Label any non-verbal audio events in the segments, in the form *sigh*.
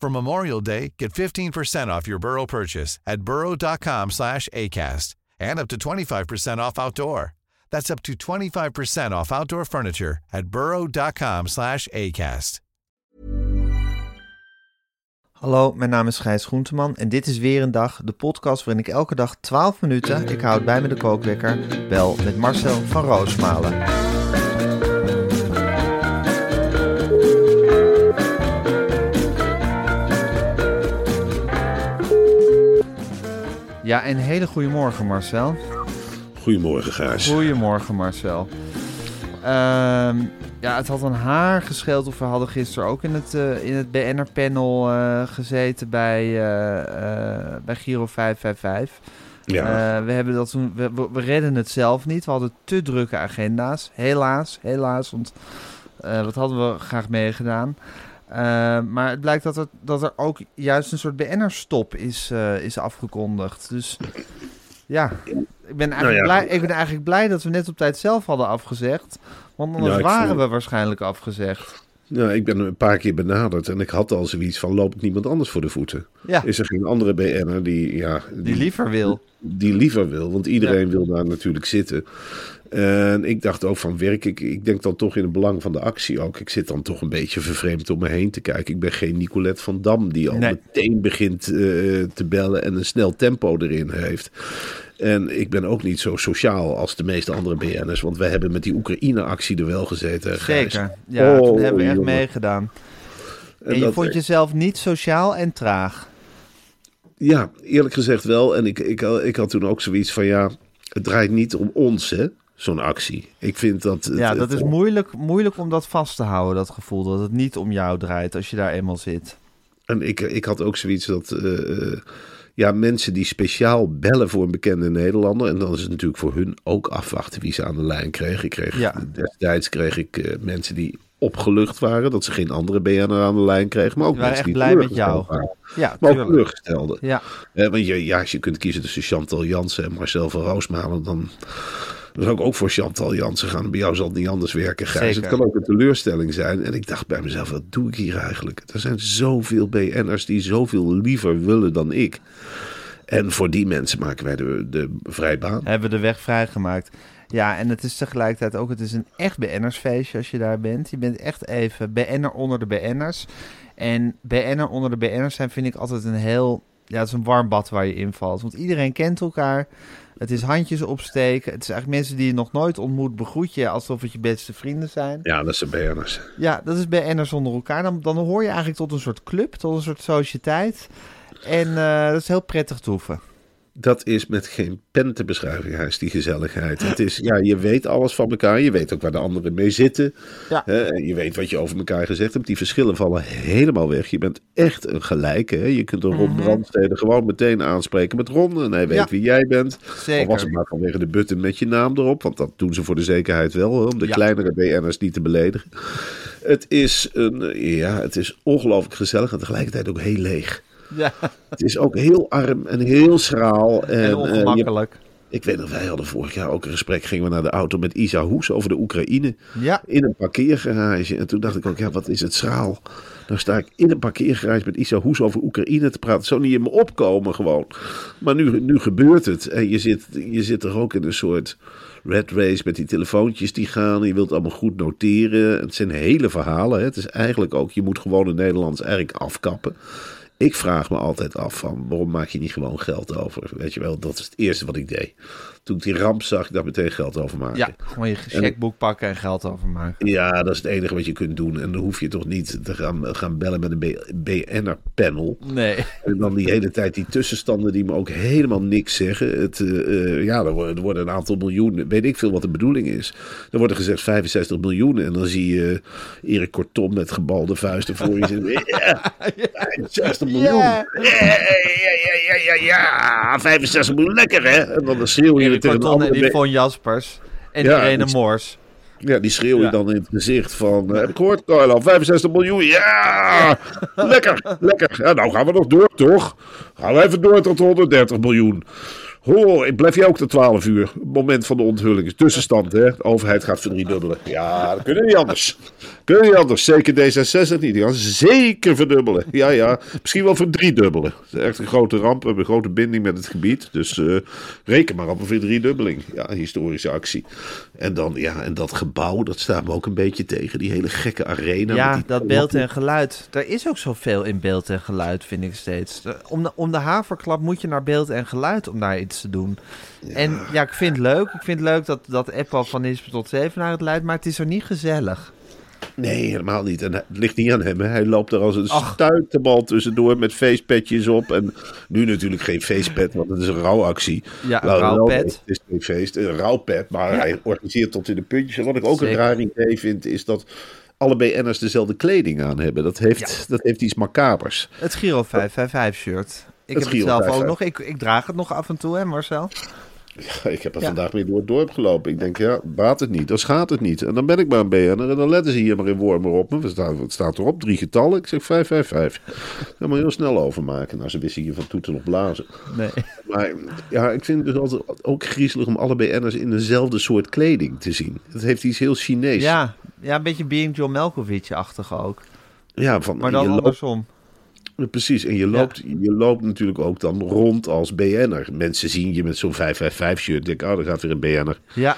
For Memorial Day, get 15% off your Burrow purchase at burrow.com slash ACAST and up to 25% off outdoor. That's up to 25% off outdoor furniture at burrow.com slash ACAST. Hallo, mijn naam is Gijs Groenteman en dit is weer een dag, de podcast waarin ik elke dag 12 minuten, ik houd bij me de kookwekker, bel met Marcel van Roosmalen. Ja, een hele goede morgen Marcel. Goedemorgen, Gijs. Goedemorgen Marcel. Ehm, ja, het had een haar gescheeld of we hadden gisteren ook in het, eh, in het BNR-panel eh, gezeten bij, eh, bij Giro 555. Ja, we, hebben dat toen, we, we- we redden het zelf niet. We hadden te drukke agenda's. Helaas, helaas. Want wat hadden we graag meegedaan. Eh, maar het blijkt dat er, dat er ook juist een soort BNR-stop is, eh, is afgekondigd. Dus ja, ik ben, eigenlijk Nou ja, blij, ik ben eigenlijk blij dat we net op tijd zelf hadden afgezegd. Want anders Ja, waren we waarschijnlijk afgezegd. nou, ik ben een paar keer benaderd en ik had al zoiets van: loop ik niemand anders voor de voeten? Ja, Is er geen andere BN'er die, ja, die liever wil. die liever wil? Want iedereen wil daar natuurlijk zitten. En ik dacht ook van werk, ik, ik denk dan toch in het belang van de actie ook. Ik zit dan toch een beetje vervreemd om me heen te kijken. Ik ben geen Nicolette van Dam die al Nee. meteen begint eh, te bellen en een snel tempo erin heeft. En ik ben ook niet zo sociaal als de meeste andere BN'ers. Want wij hebben met die Oekraïne-actie er wel gezeten. Gijs. Zeker. Ja, Oh, toen hebben we echt meegedaan. En, je vond jezelf niet sociaal en traag. Ja, eerlijk gezegd wel. En ik, ik, ik had toen ook zoiets van ja, het draait niet om ons, hè, zo'n actie. Ik vind dat... het- Ja, dat het- is moeilijk, moeilijk om dat vast te houden, dat gevoel. Dat het niet om jou draait als je daar eenmaal zit. En ik, ik had ook zoiets dat... eh, eh, ja, mensen die speciaal bellen voor een bekende Nederlander. En dan is het natuurlijk voor hun ook afwachten wie ze aan de lijn kregen. Ik kreeg, Ja. Destijds kreeg ik eh, mensen die opgelucht waren. Dat ze geen andere BN'er aan de lijn kregen. Maar ook mensen echt die blij met jou. waren. Ja, Maar ook tuurlijk. teleurgestelde. Ja, Eh, want je, ja, als je kunt kiezen tussen Chantal Jansen en Marcel van Roosmalen, dan, dan zou ik ook voor Chantal Jansen gaan. Bij jou zal het niet anders werken, Gijs. Zeker. Het kan ook een teleurstelling zijn. En ik dacht bij mezelf, wat doe ik hier eigenlijk? Er zijn zoveel BN'ers die zoveel liever willen dan ik. En voor die mensen maken wij de, de vrijbaan. hebben we de weg vrijgemaakt. Ja, en het is tegelijkertijd ook, het is een echt BN'ersfeestje als je daar bent. Je bent echt even BN'er onder de BN'ers. En BN'er onder de BN'ers zijn vind ik altijd een heel, ja, het is een warm bad waar je invalt. Want iedereen kent elkaar. Het is handjes opsteken. Het is eigenlijk mensen die je nog nooit ontmoet, begroet je alsof het je beste vrienden zijn. Ja, dat zijn BN'ers. Ja, dat is BN'ers onder elkaar. Dan, dan hoor je eigenlijk tot een soort club, tot een soort sociëteit. En eh, dat is heel prettig toeven. Dat is met geen pen te beschrijven, Gijs, die gezelligheid. Het is, ja, je weet alles van elkaar. Je weet ook waar de anderen mee zitten. Ja. Hè, je weet wat je over elkaar gezegd hebt. Die verschillen vallen helemaal weg. Je bent echt een gelijke. Hè? Je kunt een Ron Brandstede gewoon meteen aanspreken met Ron. En hij weet Mhm. Ja. wie jij bent. Al Zeker. was het maar vanwege de button met je naam erop. Want dat doen ze voor de zekerheid wel. Hè? Om de Ja. kleinere BN'ers niet te beledigen. Het is, een, ja, het is ongelooflijk gezellig. En tegelijkertijd ook heel leeg. Ja, Het is ook heel arm en heel schraal. En, en eh, je- ik weet nog, wij hadden vorig jaar ook een gesprek. Gingen we naar de auto met Isa Hoes over de Oekraïne. Ja, In een parkeergarage. En toen dacht ik ook, ja, wat is het schraal. Nou sta ik in een parkeergarage met Isa Hoes over Oekraïne te praten. Zo niet in me opkomen gewoon. Maar nu, nu gebeurt het. En je zit, je zit er ook in een soort red race met die telefoontjes die gaan. Je wilt allemaal goed noteren. Het zijn hele verhalen. Hè. Het is eigenlijk ook, je moet gewoon het Nederlands eigenlijk afkappen. Ik vraag me altijd af van waarom maak je niet gewoon geld over? Weet je wel, dat is het eerste wat ik deed. Toen ik die ramp zag, ik daar meteen geld over maken. Ja, gewoon je checkboek pakken en geld overmaken. Ja, dat is het enige wat je kunt doen. En dan hoef je toch niet te gaan, gaan bellen met een BN'er-panel. Nee. En dan die hele tijd die tussenstanden die me ook helemaal niks zeggen. Het, uh, ja, er worden, er worden een aantal miljoen, weet ik veel wat de bedoeling is. Er wordt er gezegd 65 miljoen. En dan zie je Erik Kortom met gebalde vuisten voor je zitten. *laughs* Ja, 65 miljoen. Ja, ja, ja, ja, ja, 65 miljoen, lekker hè? En dan schreeuw je de en Yvonne Jaspers en ja, Irene Moors. Ja, die schreeuw je ja. dan in het gezicht van... Uh, heb ik gehoord, Carlo, 65 miljoen, ja! *laughs* lekker, lekker. Ja, nou gaan we nog door, toch? Gaan we even door tot 130 miljoen. Ik blijf jij ook tot 12 uur. Moment van de onthulling. Tussenstand, hè? De overheid gaat verdriedubbelen. Ja, dat kunnen niet anders. Kunnen niet anders. Zeker D66 niet. Die zeker verdubbelen. Ja, ja. Misschien wel verdriedubbelen. Dat is echt een grote ramp. We hebben een grote binding met het gebied. Dus uh, reken maar op een verdriedubbeling. Ja, historische actie. En dan, ja, en dat gebouw, dat staat me ook een beetje tegen. Die hele gekke arena. Ja, dat beeld en geluid. Er is ook zoveel in beeld en geluid, vind ik steeds. Om de, om de haverklap moet je naar beeld en geluid om daar iets te doen. En ja, ik vind het leuk. Ik vind het leuk dat, dat Apple van Nispen tot naar het leidt, maar het is er niet gezellig. Nee, helemaal niet. En het ligt niet aan hem. Hè. Hij loopt er als een stuiterbal tussendoor met facepetjes op. En nu natuurlijk geen facepet, want het is een rouwactie. Ja, een rouwpet. Het is geen feest, een rouwpet. Maar hij organiseert tot in de puntjes. En wat ik ook een raar idee vind, is dat alle BN'ers dezelfde kleding aan hebben. Dat heeft, dat heeft iets macabers. Het Giro 555 shirt. Ik het heb het zelf ook nog. Ik, ik draag het nog af en toe, hè Marcel? Ja, ik heb er vandaag weer door het dorp gelopen. Ik denk, ja, baat het niet, dan schaadt het niet. En dan ben ik maar een BN'er en dan letten ze hier maar in Wormer op me. Wat staat, erop? Drie getallen? Ik zeg 555. Daar maar heel snel overmaken. Nou, ze wisten hier van toeten of blazen. Nee. Maar ja, ik vind het dus altijd ook griezelig om alle BN'ers in dezelfde soort kleding te zien. Het heeft iets heel Chinees. Ja, ja een beetje Being John Malkovich-achtig ook. Ja, van, maar dan andersom. Precies, en je loopt, je loopt natuurlijk ook dan rond als BN'er. Mensen zien je met zo'n 555-shirt. Denk, oh, daar gaat weer een BN'er. Ja.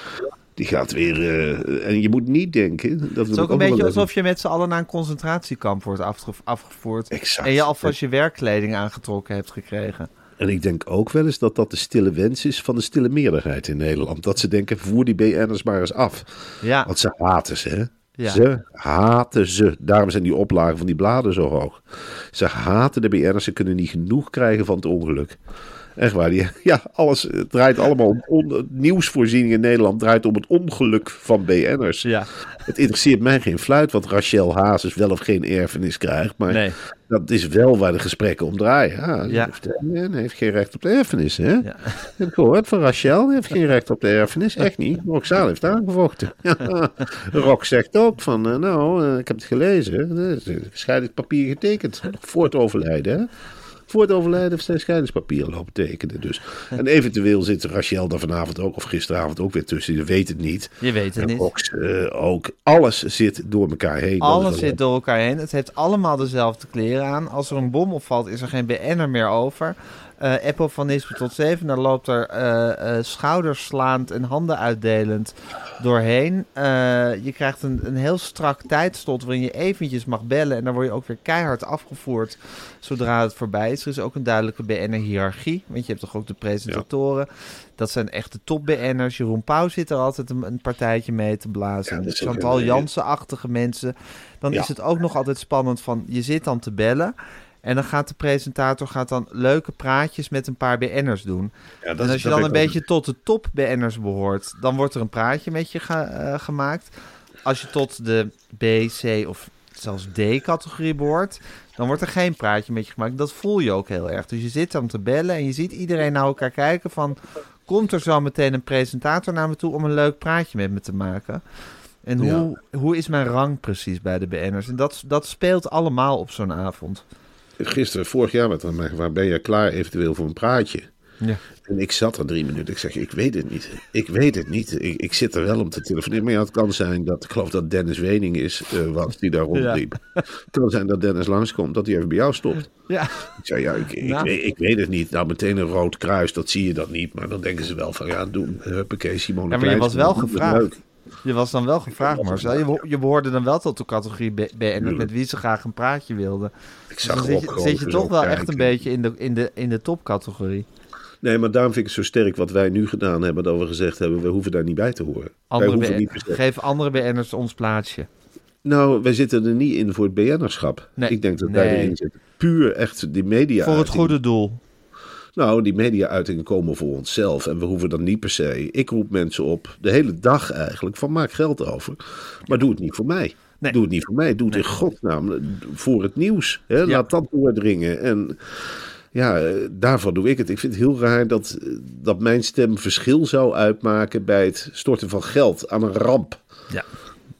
Die gaat weer... Uh, en je moet niet denken... Dat het is ook een beetje alsof je met z'n allen naar een concentratiekamp wordt afgevoerd. Exact. En je alvast je werkkleding aangetrokken hebt gekregen. En ik denk ook wel eens dat dat de stille wens is van de stille meerderheid in Nederland. Dat ze denken, voer die BN'ers maar eens af. Ja. Want ze haten ze, hè? Ze haten ze. Daarom zijn die oplagen van die bladen zo hoog. Ze haten de BN'ers. Ze kunnen niet genoeg krijgen van het ongeluk. Echt waar. Die, *laughs* ja, alles draait allemaal om. nieuwsvoorziening in Nederland draait om het ongeluk van BN'ers. Ja. Het interesseert mij geen fluit wat Rachel Hazes wel of geen erfenis krijgt. Maar nee. dat is wel waar de gesprekken om draaien. Ja, ja. Heeft, heeft geen recht op de erfenis. Hè? Ja. *laughs* Heb ik gehoord van Rachel. Heeft geen recht op de erfenis. Echt niet. Roxane heeft aangevochten. Ja. *laughs* Rox zegt ook van, uh, nou, uh, ik heb het gelezen. Scheidingspapier getekend. Voor het overlijden. Hè? Voor het overlijden heeft zijn scheidingspapieren lopen tekenen. Dus. *laughs* En eventueel zit Rachel daar vanavond ook, of gisteravond ook weer tussen. Je weet het niet. Je weet het en niet. Ox, uh, ook. Alles zit door elkaar heen. Alles zit door elkaar heen. Het heeft allemaal dezelfde kleren aan. Als er een bom opvalt, is er geen BN'er meer over. Uh, Apple van Nispen tot 7. Daar loopt er uh, uh, schouders slaand en handen uitdelend doorheen. je krijgt een, een heel strak tijdslot waarin je eventjes mag bellen. En dan word je ook weer keihard afgevoerd zodra het voorbij is. Er is ook een duidelijke BN'er-hierarchie. Want je hebt toch ook de presentatoren. Ja. Dat zijn echte top-BN'ers. Jeroen Pauw zit er altijd een, een partijtje mee te blazen. Ja, Chantal Jansen-achtige mensen. Dan ja. is het ook nog altijd spannend van... je zit dan te bellen... En dan gaat de presentator gaat dan leuke praatjes met een paar BN'ers doen. Ja, en als je dan een beetje tot de top BN'ers behoort, dan wordt er een praatje met je uh, gemaakt. Als je tot de B, C of zelfs D-categorie behoort, dan wordt er geen praatje met je gemaakt. Dat voel je ook heel erg. Dus je zit dan te bellen en je ziet iedereen naar elkaar kijken van... komt er zo meteen een presentator naar me toe om een leuk praatje met me te maken? En hoe, ja. hoe is mijn rang precies bij de BN'ers? En dat, dat speelt allemaal op zo'n avond gisteren, vorig jaar met hem waar ben je klaar eventueel voor een praatje? Ja. En ik zat er drie minuten. Ik zeg, ik weet het niet. Ik weet het niet. Ik, ik zit er wel om te telefoneren. Maar ja, het kan zijn dat, ik geloof dat Dennis Wening is, uh, was die daar rondliep. Ja. Het kan zijn dat Dennis langskomt, dat hij even bij jou stopt. Ja. Ik zei, ja, ik, ik, nou. weet, ik, weet, het niet. Nou, meteen een rood kruis, dat zie je dat niet. Maar dan denken ze wel van, ja, doen. Huppakee, Simone Ja, maar je was wel gevraagd. Je was dan wel gevraagd, Marcel. Je, beho- je behoorde dan wel tot de categorie B- BN'ers met wie ze graag een praatje wilden. Ik Dus zag zit je, zit je toch wel echt een beetje in de, in de, in de topcategorie. Nee, maar daarom vind ik het zo sterk wat wij nu gedaan hebben. Dat we gezegd hebben, we hoeven daar niet bij te horen. Andere BN niet geef andere BN'ers ons plaatsje. Nou, wij zitten er niet in voor het BN'erschap. Nee. Ik denk dat wij Nee. erin zitten. Puur echt die media Voor het goede doel. Nou, die media-uitingen komen voor onszelf. En we hoeven dan niet per se. Ik roep mensen op, de hele dag eigenlijk, van maak geld over. Maar doe het niet voor mij. Nee. Doe het niet voor mij. Doe het in godsnaam voor het nieuws. Hè? Laat dat doordringen. En ja, daarvan doe ik het. Ik vind het heel raar dat, dat mijn stem verschil zou uitmaken bij het storten van geld aan een ramp. Ja.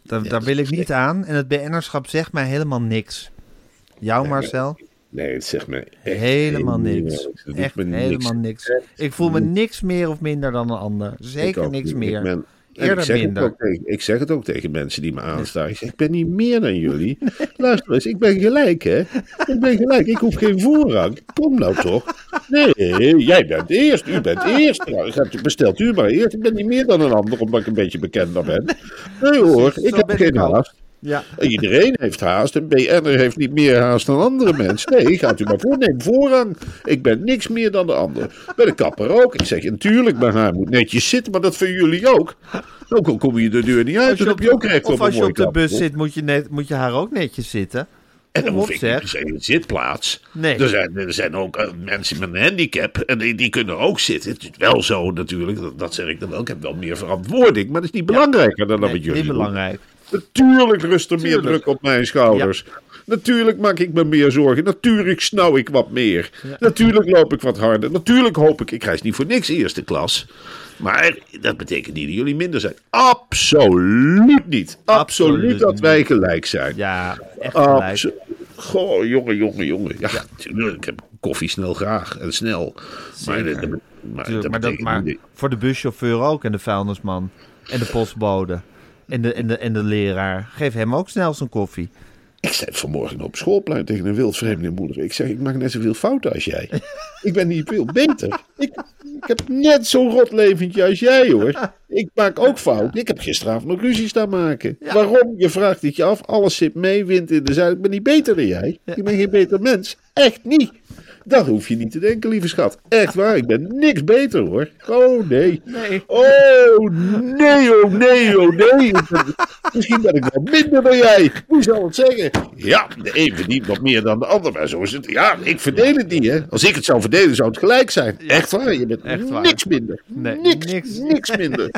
Daar, daar wil ik niet aan. En het BN'erschap zegt mij helemaal niks. Jou, Marcel? Nee, het zegt echt Helemaal niks. Echt me niks. helemaal niks. Ik voel me niks meer of minder dan een ander. Zeker niks niet. meer. Ik, ben, en Eerder ik, zeg minder. Het ook tegen, ik zeg het ook tegen mensen die me aanstaan. Ik zeg, ik ben niet meer dan *laughs* jullie. Luister eens, ik ben gelijk, hè. Ik ben gelijk, ik hoef geen voorrang. Kom nou toch. Nee, jij bent eerst. U bent eerst. Nou, bestelt u maar eerst. Ik ben niet meer dan een ander, omdat ik een beetje bekender ben. Nee hoor, ik heb geen haast. Ja. Iedereen heeft haast. Een BN'er heeft niet meer haast dan andere mensen. Nee, gaat u maar voor. Neem voorrang. Ik ben niks meer dan de ander. Bij de kapper ook. Ik zeg, natuurlijk, mijn haar moet netjes zitten, maar dat vinden jullie ook. Ook al kom je de deur niet uit, Als je dan op heb je ook recht of op een als je op de bus zit, moet je, net, moet je haar ook netjes zitten. En dan hoef ik niet een zitplaats. Nee. Er, zijn, er zijn ook eh, mensen met een handicap en die, die kunnen ook zitten. Het is wel zo natuurlijk, dat, dat zeg ik dan wel. Ik heb wel meer verantwoording, maar dat is niet belangrijker dan dat Nee, wat jullie niet doen. belangrijk. Natuurlijk rust er meer druk op mijn schouders. Natuurlijk maak ik me meer zorgen. Natuurlijk snauw ik wat meer. Natuurlijk loop ik wat harder. Natuurlijk hoop ik, ik reis niet voor niks eerste klas. Maar dat betekent niet dat jullie minder zijn. Absoluut niet. Absoluut, Absoluut dat wij gelijk zijn. Ja, echt gelijk. Goh, jongen, jongen, jongen. Ja. Ik heb koffie snel graag en snel. Maar, dat, maar, Tuurlijk, dat maar, dat, betekent maar niet- voor de buschauffeur ook en de vuilnisman. En de postbode. En de, en, de, en de leraar. Geef hem ook snel zijn koffie. Ik zei vanmorgen op schoolplein tegen een wildvreemde moeder. Ik zeg, ik maak net zoveel fouten als jij. ik ben niet veel beter. Ik, ik heb net zo'n rot leventje als jij hoor. Ik maak ook fouten. Ik heb gisteravond nog ruzie staan maken. Waarom? Je vraagt het je af. Alles zit mee, wind in de zuid. Ik ben niet beter dan jij. Ik ben geen beter mens. Echt niet. Dat hoef je niet te denken, lieve schat. Echt waar, ik ben niks beter hoor. Oh nee. Nee. Oh nee, oh nee, oh nee. Misschien ben ik wel minder dan jij. Hoe zou het zeggen? Ja, de een verdient wat meer dan de ander. Maar zo is het. Ja, ik verdeel het niet, hè. Als ik het zou verdelen, zou het gelijk zijn. Echt waar, je bent waar. niks minder. Nee, niks, niks. niks. minder.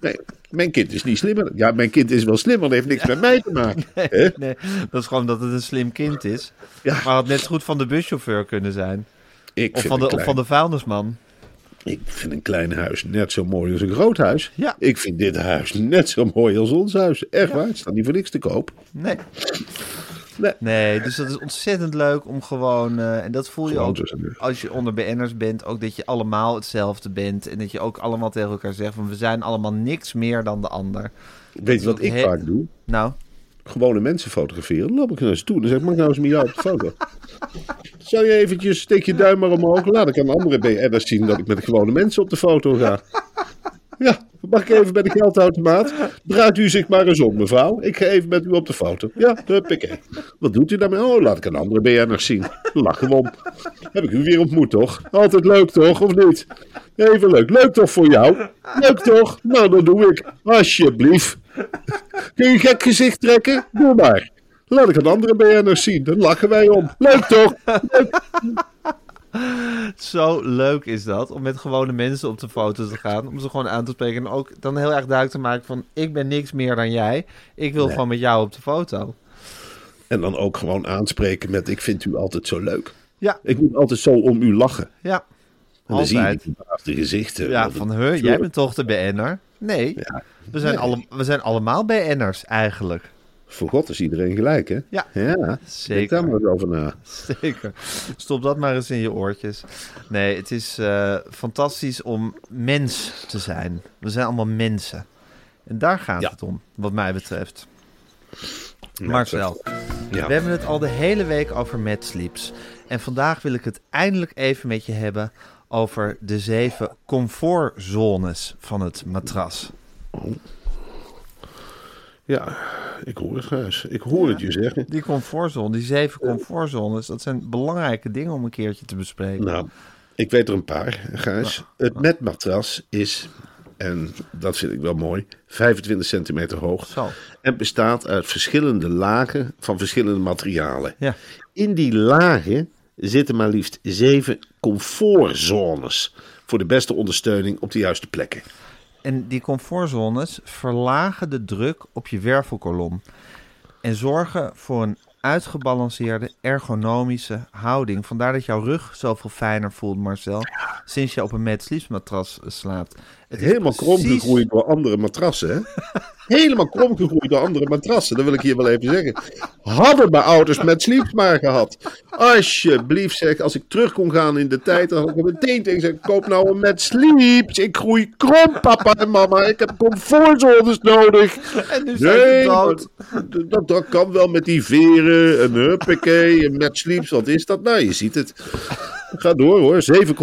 Nee, mijn kind is niet slimmer. Ja, mijn kind is wel slimmer, dat heeft niks met mij te maken. *laughs* hè? Nee, dat is gewoon dat het een slim kind is. Ja. Maar had net zo goed van de buschauffeur kunnen zijn. Ik Of van de, of van de vuilnisman. ik vind een klein huis net zo mooi als een groot huis. Ja. Ik vind dit huis net zo mooi als ons huis. Echt waar, het staat niet voor niks te koop. Nee. Nee. Nee, dus dat is ontzettend leuk om gewoon... eh, en dat voel je Gewoon ook als je onder BN'ers bent. Ook dat je allemaal hetzelfde bent. En dat je ook allemaal tegen elkaar zegt van... we zijn allemaal niks meer dan de ander. Weet je wat ik He- vaak doe? Nou, gewone mensen fotograferen. Dan loop ik naar ze toe. Dan zeg ik, mag ik nou eens met jou op de foto? *laughs* Zou je eventjes, steek je duim maar omhoog. Laat ik aan andere BN'ers zien dat ik met gewone mensen op de foto ga. Ja, mag ik even bij de geldautomaat? Draait u zich maar eens om, mevrouw. Ik ga even met u op de foto. Ja, huppakee. Wat doet u daarmee? Oh, laat ik een andere BN'ers zien. Lachen we om. Heb ik u weer ontmoet, toch? Altijd leuk, toch? Of niet? Even leuk. Leuk toch voor jou? Leuk toch? Nou, dat doe ik. Alsjeblieft. Kun je gek gezicht trekken? Doe maar. Laat ik een andere BN'ers zien. Dan lachen wij om. Leuk toch? *laughs* zo leuk is dat. Om met gewone mensen op de foto te gaan. Om ze gewoon aan te spreken. En ook dan heel erg duidelijk te maken van... ik ben niks meer dan jij. Ik wil gewoon met jou op de foto. En dan ook gewoon aanspreken met: Ik vind u altijd zo leuk. Ja, Ik moet altijd zo om u lachen. ja. En dan zie je verbaasde gezichten. Ja, van, huh, jij bent toch de BN'er? Nee, we, zijn Nee. alle, we zijn allemaal BN'ers eigenlijk. Voor God is iedereen gelijk, hè? Ja. ja. Denk Zeker. daar maar eens over na. *laughs* Zeker. Stop dat maar eens in je oortjes. Nee, het is eh, fantastisch om mens te zijn. We zijn allemaal mensen. En daar gaat Ja. het om, wat mij betreft. Marcel, Ja. we hebben het al de hele week over Mad Sleeps. En vandaag wil ik het eindelijk even met je hebben over de zeven comfortzones van het matras. Ja, ik hoor het, Gijs. Ik hoor het je zeggen. Die comfortzone, die zeven comfortzones, dat zijn belangrijke dingen om een keertje te bespreken. Nou, ik weet er een paar, Gijs. Het metmatras is, en dat vind ik wel mooi, 25 centimeter hoog. Zo. En bestaat uit verschillende lagen van verschillende materialen. Ja. In die lagen zitten maar liefst zeven comfortzones. Voor de beste ondersteuning op de juiste plekken. En die comfortzones verlagen de druk op je wervelkolom. En zorgen voor een uitgebalanceerde ergonomische houding. Vandaar dat jouw rug zoveel fijner voelt, Marcel. Sinds je op een Mad slaapt. Het Helemaal precies- kromgegroeid door andere matrassen, hè? *laughs* Helemaal kromgegroeid door andere matrassen, dat wil ik hier wel even zeggen. Hadden mijn ouders met sleeps maar gehad. Alsjeblieft zeg, als ik terug kon gaan in de tijd, dan had ik meteen tegen zeggen, koop nou een met sleeps. Ik groei krom, papa en mama. Ik heb comfortzones nodig. En nu dood. maar dat, dat kan wel met die veren en huppakee en met sleeps. Wat is dat? Nou, je ziet het. *laughs* Ga door hoor, zeven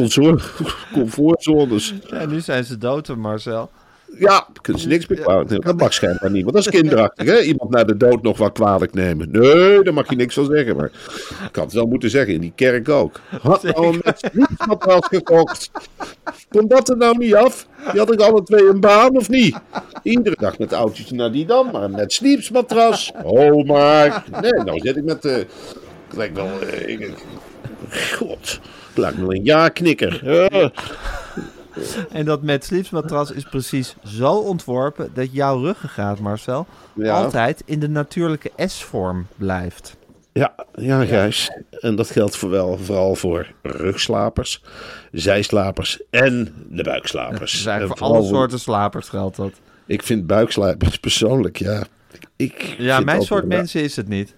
comfortzones. *laughs* En nu zijn ze dood, Marcel. Ja, kunnen ze niks meer kwalijk nemen. Dat mag schijnbaar niet, want dat is kinderachtig. Hè? Iemand naar de dood nog wat kwalijk nemen. Nee, daar mag je niks van zeggen. Maar ik had het wel moeten zeggen, in die kerk ook. Had nou een met sleepsmatras gekocht. Komt dat er nou niet af? Die had ik alle twee een baan of niet? Iedere dag met autootje naar die dan, maar met sleepsmatras. Oh, maar. Nee, nou zit ik met de... Ik wel... ik- God, een ja-knikker. *laughs* Eh. En dat Mad Sleeps matras is precies zo ontworpen dat jouw ruggengraat, Marcel, Ja. altijd in de natuurlijke S-vorm blijft. Ja, ja, Gijs. En dat geldt voor wel, vooral voor rugslapers, zijslapers en de buikslapers. Dus En voor alle soorten slapers geldt dat. Ik vind buikslapers persoonlijk, ja. Ik Ja, mijn soort mensen is het niet.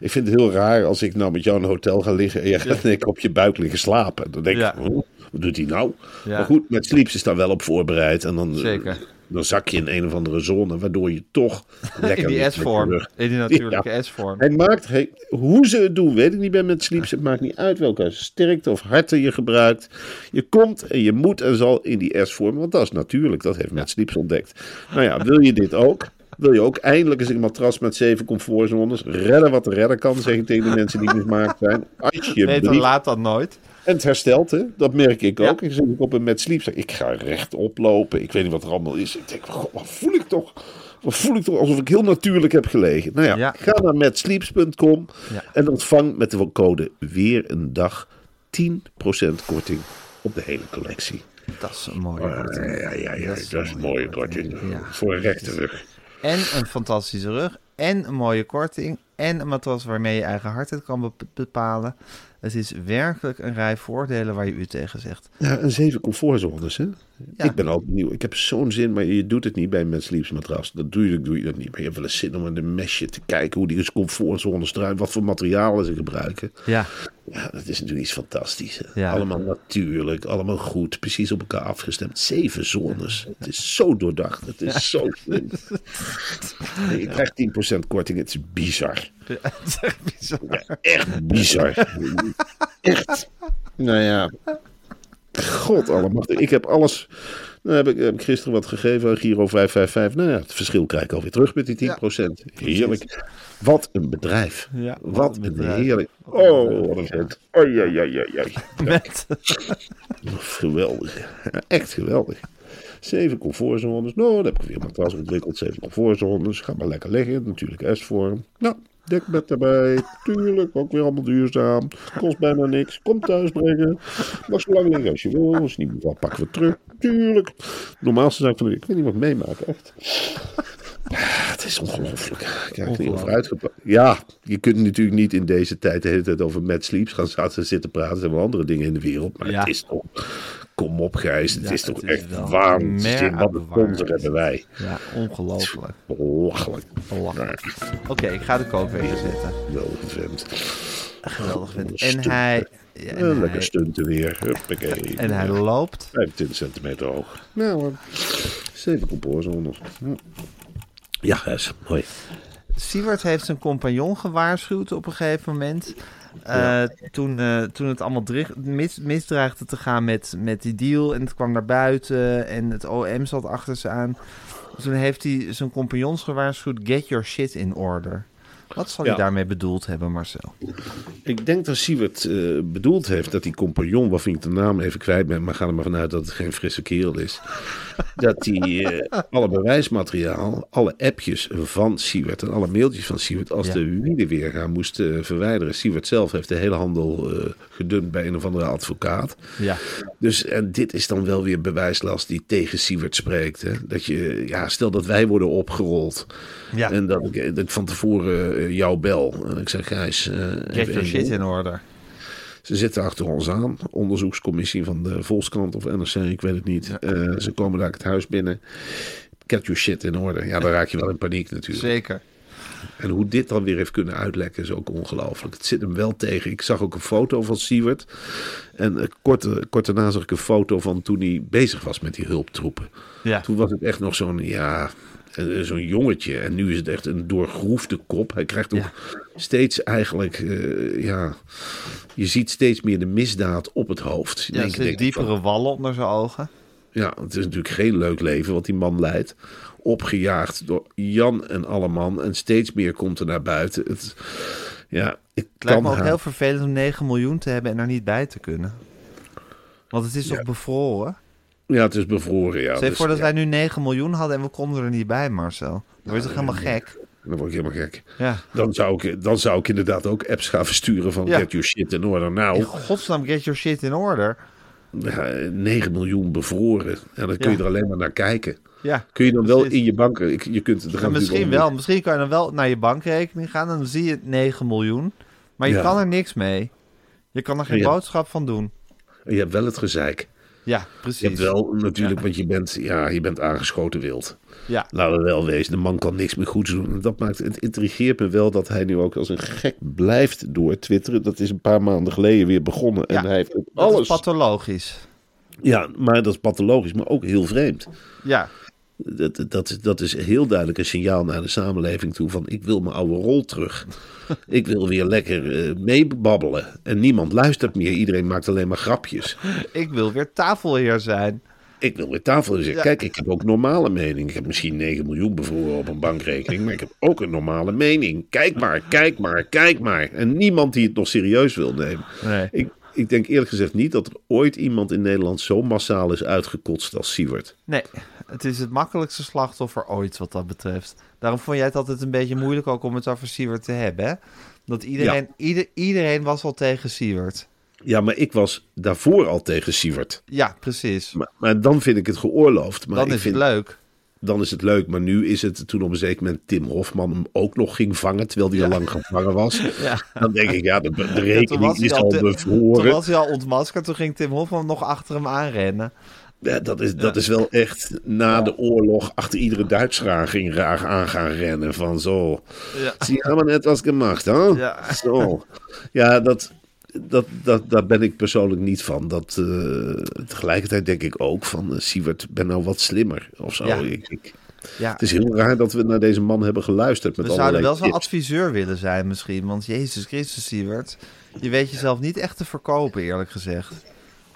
Ik vind het heel raar als ik nou met jou in een hotel ga liggen en jij gaat lekker op je buik liggen slapen. Dan denk Ja. ik, oh, wat doet hij nou? Ja. Maar goed, met sleeps is daar wel op voorbereid. En dan, eh, Zeker. dan zak je in een of andere zone, waardoor je toch lekker In die je S-vorm. In die *laughs* natuurlijke Ja. S-vorm. Hij maakt, hoe ze het doen, weet ik niet bij met sleeps. Het maakt niet uit welke sterkte of harte je gebruikt. Je komt en je moet en zal in die S-vorm, want dat is natuurlijk. Dat heeft met sleeps ontdekt. Nou ja, wil je dit ook? Wil je ook eindelijk eens een matras met zeven comfortzones? Redden wat te redden kan, zeg ik tegen de mensen die mismaakt zijn. *laughs* Beter Alsjeblieft. laat dan nooit. En het herstelt, hè? dat merk ik Ja. ook. Ik zit ook op een met sleep. zeg, Ik ga rechtop lopen. Ik weet niet wat er allemaal is. Ik denk, wat voel ik toch? Wat voel ik toch alsof ik heel natuurlijk heb gelegen? Nou ja, Ja. ga naar metsleeps.com Ja. en ontvang met de code weer een dag 10% korting op de hele collectie. Dat is een mooie Ja, korting. ja, ja, ja, Dat is dat is een mooie korting. Ja. Voor een rechte rug. En een fantastische rug. En een mooie korting. En een matras waarmee je eigen hardheid kan be- bepalen. Het is werkelijk een rij voordelen waar je u tegen zegt. Ja, en zeven comfortzones, hè? Ja. Ik ben ook nieuw. Ik heb zo'n zin, maar je doet het niet bij sleeps matras. Dat doe je, doe je dat niet. Maar je hebt wel eens zin om in de mesje te kijken hoe die comfortzones eruit, wat voor materialen ze gebruiken. Ja, Ja, dat is natuurlijk iets fantastisch. Ja. Allemaal natuurlijk, allemaal goed, precies op elkaar afgestemd. Zeven zones. Het is zo doordacht, het is zo *laughs* slim. Je krijgt 10% korting, het is bizar. echt bizar. Ja, echt bizar. *laughs* Echt. Nou ja. God allemachtig. Ik heb alles... Nou heb ik, heb ik gisteren wat gegeven aan Giro 555. Nou ja, het verschil krijg ik alweer terug met die 10%. Heerlijk. Wat een bedrijf. Ja, wat een een bedrijf. heerlijk... Oh, wat een vent. Oei, oei, oei, oei, oei. Met, Geweldig. Ja, echt geweldig. Zeven comfortzones. Nou, dan heb ik weer een matras ontwikkeld. Zeven comfortzones. Ga maar lekker liggen. Natuurlijk S-vorm. Nou, dekbed erbij. Tuurlijk, ook weer allemaal duurzaam. Kost bijna niks. Kom thuis brengen. Mag zo lang liggen als je wil. Als je niet meer pakken we het terug. Tuurlijk. Normaalste zaak van de week. Ik weet niet wat ik meemaak, echt. Ah, Het is ongelooflijk. Ik krijg er niet over uitgepakt. Ja, je kunt natuurlijk niet in deze tijd de hele tijd over Mad Sleeps gaan zitten praten. Er zijn wel andere dingen in de wereld. Maar Ja. het is toch... Kom op, Gijs. Het Ja, is toch het echt waanzin. mer Wat een sponsor hebben wij. ja, ongelooflijk. Belachelijk. Belachelijk. Oké, ik ga de kookwekker zetten. Geweldige vent. Geweldig vent. En hij... ja, En lekker hij stunten weer. Huppakee. *laughs* en hij loopt. 25 centimeter hoog. Nou hoor. Zeven comfortzones. Hm. Ja, Gijs. Mooi. Siewert heeft zijn compagnon gewaarschuwd op een gegeven moment. Eh, toen, eh, toen het allemaal mis, misdreigde te gaan met, met die deal. En het kwam naar buiten. En het OM zat achter ze aan. toen heeft hij zijn compagnons gewaarschuwd: get your shit in order. Wat zal hij Ja. daarmee bedoeld hebben, Marcel? Ik denk dat Siewert eh, bedoeld heeft dat die compagnon, waarvan ik de naam even kwijt ben, maar ga er maar vanuit dat het geen frisse kerel is. *laughs* dat hij eh, alle bewijsmateriaal, alle appjes van Siewert en alle mailtjes van Siewert als Ja. de wielen weer gaan moest eh, verwijderen. Siewert zelf heeft de hele handel eh, gedumpt bij een of andere advocaat. Ja. Dus en dit is dan wel weer bewijslast die tegen Siewert spreekt. Hè? Dat je, ja, stel dat wij worden opgerold. Ja. En dat ik, dat ik van tevoren eh, jou bel. En ik zeg, Gijs, eh, Get even your één shit in order. Ze zitten achter ons aan. Onderzoekscommissie van de Volkskrant of NRC, ik weet het niet. Eh, ze komen daar het huis binnen. Get your shit in orde. Ja, dan raak je wel in paniek natuurlijk. Zeker. En hoe dit dan weer heeft kunnen uitlekken is ook ongelooflijk. Het zit hem wel tegen. Ik zag ook een foto van Siewert. En eh, kort, eh, kort daarna zag ik een foto van toen hij bezig was met die hulptroepen. Ja. Toen was het echt nog zo'n, ja, eh, zo'n jongetje. En nu is het echt een doorgroefde kop. Hij krijgt ook Ja. steeds eigenlijk, eh, ja, je ziet steeds meer de misdaad op het hoofd. Ja, van, diepere wallen onder zijn ogen. ja, het is natuurlijk geen leuk leven wat die man leidt. Opgejaagd door Jan en Alleman. En steeds meer komt er naar buiten. Het, ja, ik Het lijkt me ook heel vervelend om 9 miljoen te hebben en er niet bij te kunnen. Want het is toch Ja. bevroren? Ja, het is bevroren, ja. Je Dus, voor dat ja, wij nu 9 miljoen hadden en we konden er niet bij, Marcel. Dan word je toch helemaal gek? Dan word ik helemaal gek. Ja. Dan zou ik, dan zou ik inderdaad ook apps gaan versturen van Ja. get your shit in order. In Nou, godsnaam, get your shit in order. ja, 9 miljoen bevroren. En dan kun je er alleen maar naar kijken. Ja. Kun je dan wel in je bank... Je kunt, er gaan misschien wel. Misschien kan je dan wel naar je bankrekening gaan en dan zie je 9 miljoen. Maar je kan er niks mee. Je kan er geen boodschap van doen. Je hebt wel het gezeik. Ja, precies. Je hebt wel natuurlijk, want je bent, ja, je bent aangeschoten wild. Ja. Laten we wel wezen, de man kan niks meer goeds doen. En dat maakt, het intrigeert me wel dat hij nu ook als een gek blijft door twitteren. Dat is een paar maanden geleden weer begonnen. Ja, en hij heeft Dat alles. is pathologisch. ja, maar dat is pathologisch, maar ook heel vreemd. Ja. Dat, dat, is- dat is heel duidelijk een signaal naar de samenleving toe van ik wil mijn oude rol terug. *laughs* ik wil weer lekker eh, meebabbelen. En niemand luistert meer. Iedereen maakt alleen maar grapjes. *laughs* Ik wil weer tafelheer zijn. Ik wil weer tafel zeggen. Ja. Kijk, ik heb ook normale mening. Ik heb misschien 9 miljoen bevroren op een bankrekening. Maar ik heb ook een normale mening. Kijk maar, kijk maar, kijk maar. En niemand die het nog serieus wil nemen. Nee. Ik, ik denk eerlijk gezegd niet dat er ooit iemand in Nederland zo massaal is uitgekotst als Siewert. Nee, het is het makkelijkste slachtoffer ooit wat dat betreft. Daarom vond jij het altijd een beetje moeilijk ook om het over Siewert te hebben, hè? Dat iedereen, ieder, iedereen was al tegen Siewert. Ja, maar ik was daarvoor al tegen Siewert. Ja, precies. Maar, maar dan vind ik het geoorloofd. Maar Dan ik is vind, het leuk. Dan is het leuk. Maar nu is het toen op een zeker moment Tim Hofman hem ook nog ging vangen. Terwijl hij al lang gevangen was. *laughs* Ja. Dan denk ik, ja, de, rekening is al al te- Toen bevroren. was hij al ontmaskerd, toen ging Tim Hofman nog achter hem aanrennen. Ja, dat, is, dat is wel echt na de oorlog achter iedere Duitser aan, ging, graag aan gaan rennen. Van zo, Ja. zie je allemaal net was gemaakt, hè? Ja. Zo. Ja, dat, dat, dat, daar ben ik persoonlijk niet van. Dat, eh, tegelijkertijd denk ik ook van, uh, Siewert, ben nou wat slimmer of zo. Ja. Ik, ik, Ja. het is heel raar dat we naar deze man hebben geluisterd met We zouden wel zo'n adviseur willen zijn misschien. Want Jezus Christus, Siewert. Je weet jezelf niet echt te verkopen, eerlijk gezegd.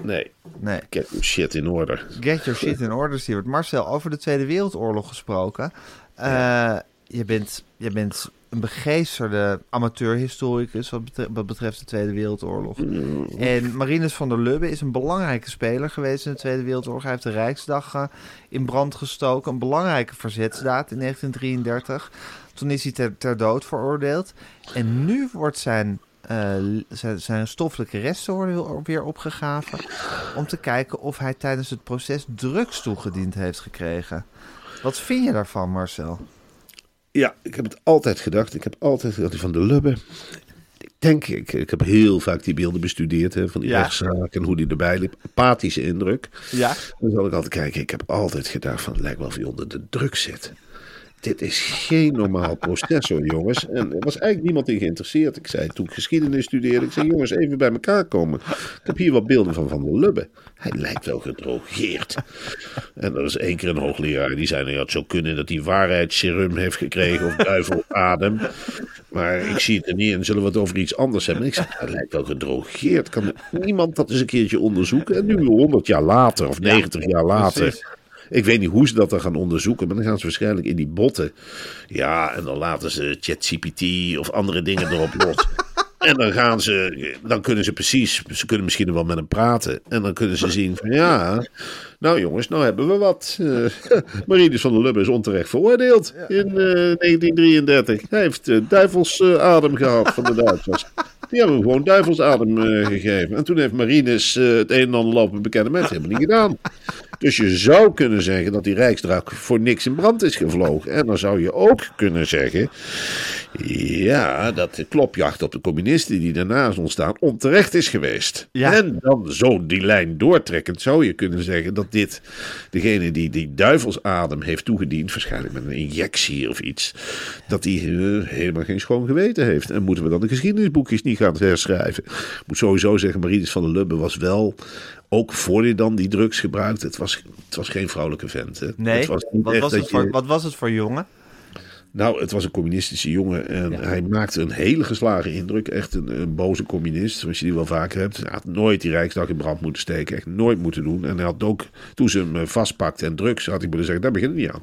Nee, Nee. get your shit in orde. Get your shit in order, Stuart. Marcel, over de Tweede Wereldoorlog gesproken. Eh, je, bent, je bent een begeesterde amateurhistoricus wat, betre- wat betreft de Tweede Wereldoorlog. En Marinus van der Lubbe is een belangrijke speler geweest in de Tweede Wereldoorlog. Hij heeft de Rijksdag eh, in brand gestoken. Een belangrijke verzetsdaad in 1933. Toen is hij ter, ter dood veroordeeld. En nu wordt zijn, zijn, zijn stoffelijke resten worden weer opgegraven. Om te kijken of hij tijdens het proces drugs toegediend heeft gekregen. Wat vind je daarvan, Marcel? Ja, ik heb het altijd gedacht. Ik heb altijd gedacht van de Lubbe. Ik denk, ik, ik heb heel vaak die beelden bestudeerd hè, van die Ja. rechtszaak en hoe die erbij liep. Apathische indruk. Ja. Dan zal ik altijd kijken. Ik heb altijd gedacht van het lijkt wel of hij onder de druk zit. Dit is geen normaal proces hoor, jongens. En er was eigenlijk niemand in geïnteresseerd. Ik zei toen ik geschiedenis studeerde, ik zei jongens even bij elkaar komen. Ik heb hier wat beelden van Van der Lubbe. Hij lijkt wel gedrogeerd. En er was één keer een hoogleraar die zei, nou ja, het zou kunnen dat hij waarheidsserum heeft gekregen of duiveladem. Maar ik zie het er niet in. Zullen we het over iets anders hebben? En ik zei, hij lijkt wel gedrogeerd. Kan niemand dat eens een keertje onderzoeken? En nu, 100 jaar later of 90 jaar later. Ik weet niet hoe ze dat dan gaan onderzoeken, maar dan gaan ze waarschijnlijk in die botten. Ja, en dan laten ze ChatGPT of andere dingen erop los. *laughs* En dan gaan ze, dan kunnen ze precies, ze kunnen misschien wel met hem praten. En dan kunnen ze zien van ja, nou jongens, nou hebben we wat. Uh, *laughs* Marinus van der Lubbe is onterecht veroordeeld in uh, 1933. Hij heeft uh, duivelsadem gehad van de *laughs* Duitsers. Die hebben hem gewoon duivelsadem gegeven. En toen heeft Marinus het een en ander lopen bekennen met helemaal niet gedaan. Dus je zou kunnen zeggen dat die Rijksdraak voor niks in brand is gevlogen. En dan zou je ook kunnen zeggen, ja, dat de klopjacht op de communisten die daarna is ontstaan onterecht is geweest. Ja. En dan zo die lijn doortrekkend zou je kunnen zeggen dat dit, degene die die duivelsadem heeft toegediend, waarschijnlijk met een injectie of iets, dat die eh, helemaal geen schoon geweten heeft. En moeten we dan de geschiedenisboekjes niet gaan herschrijven? Ik moet sowieso zeggen, Marinus van der Lubbe was wel ook voor hij dan die drugs gebruikte, het was, het was geen vrouwelijke vent. Hè. Nee, het was wat, was het voor, je- wat was het voor jongen? nou, het was een communistische jongen en Ja. hij maakte een hele geslagen indruk. Echt een, een boze communist, zoals je die wel vaker hebt. Hij had nooit die Rijksdag in brand moeten steken, echt nooit moeten doen. En hij had ook, toen ze hem eh, vastpakte en drugs, had ik moeten zeggen, daar begin ik niet aan.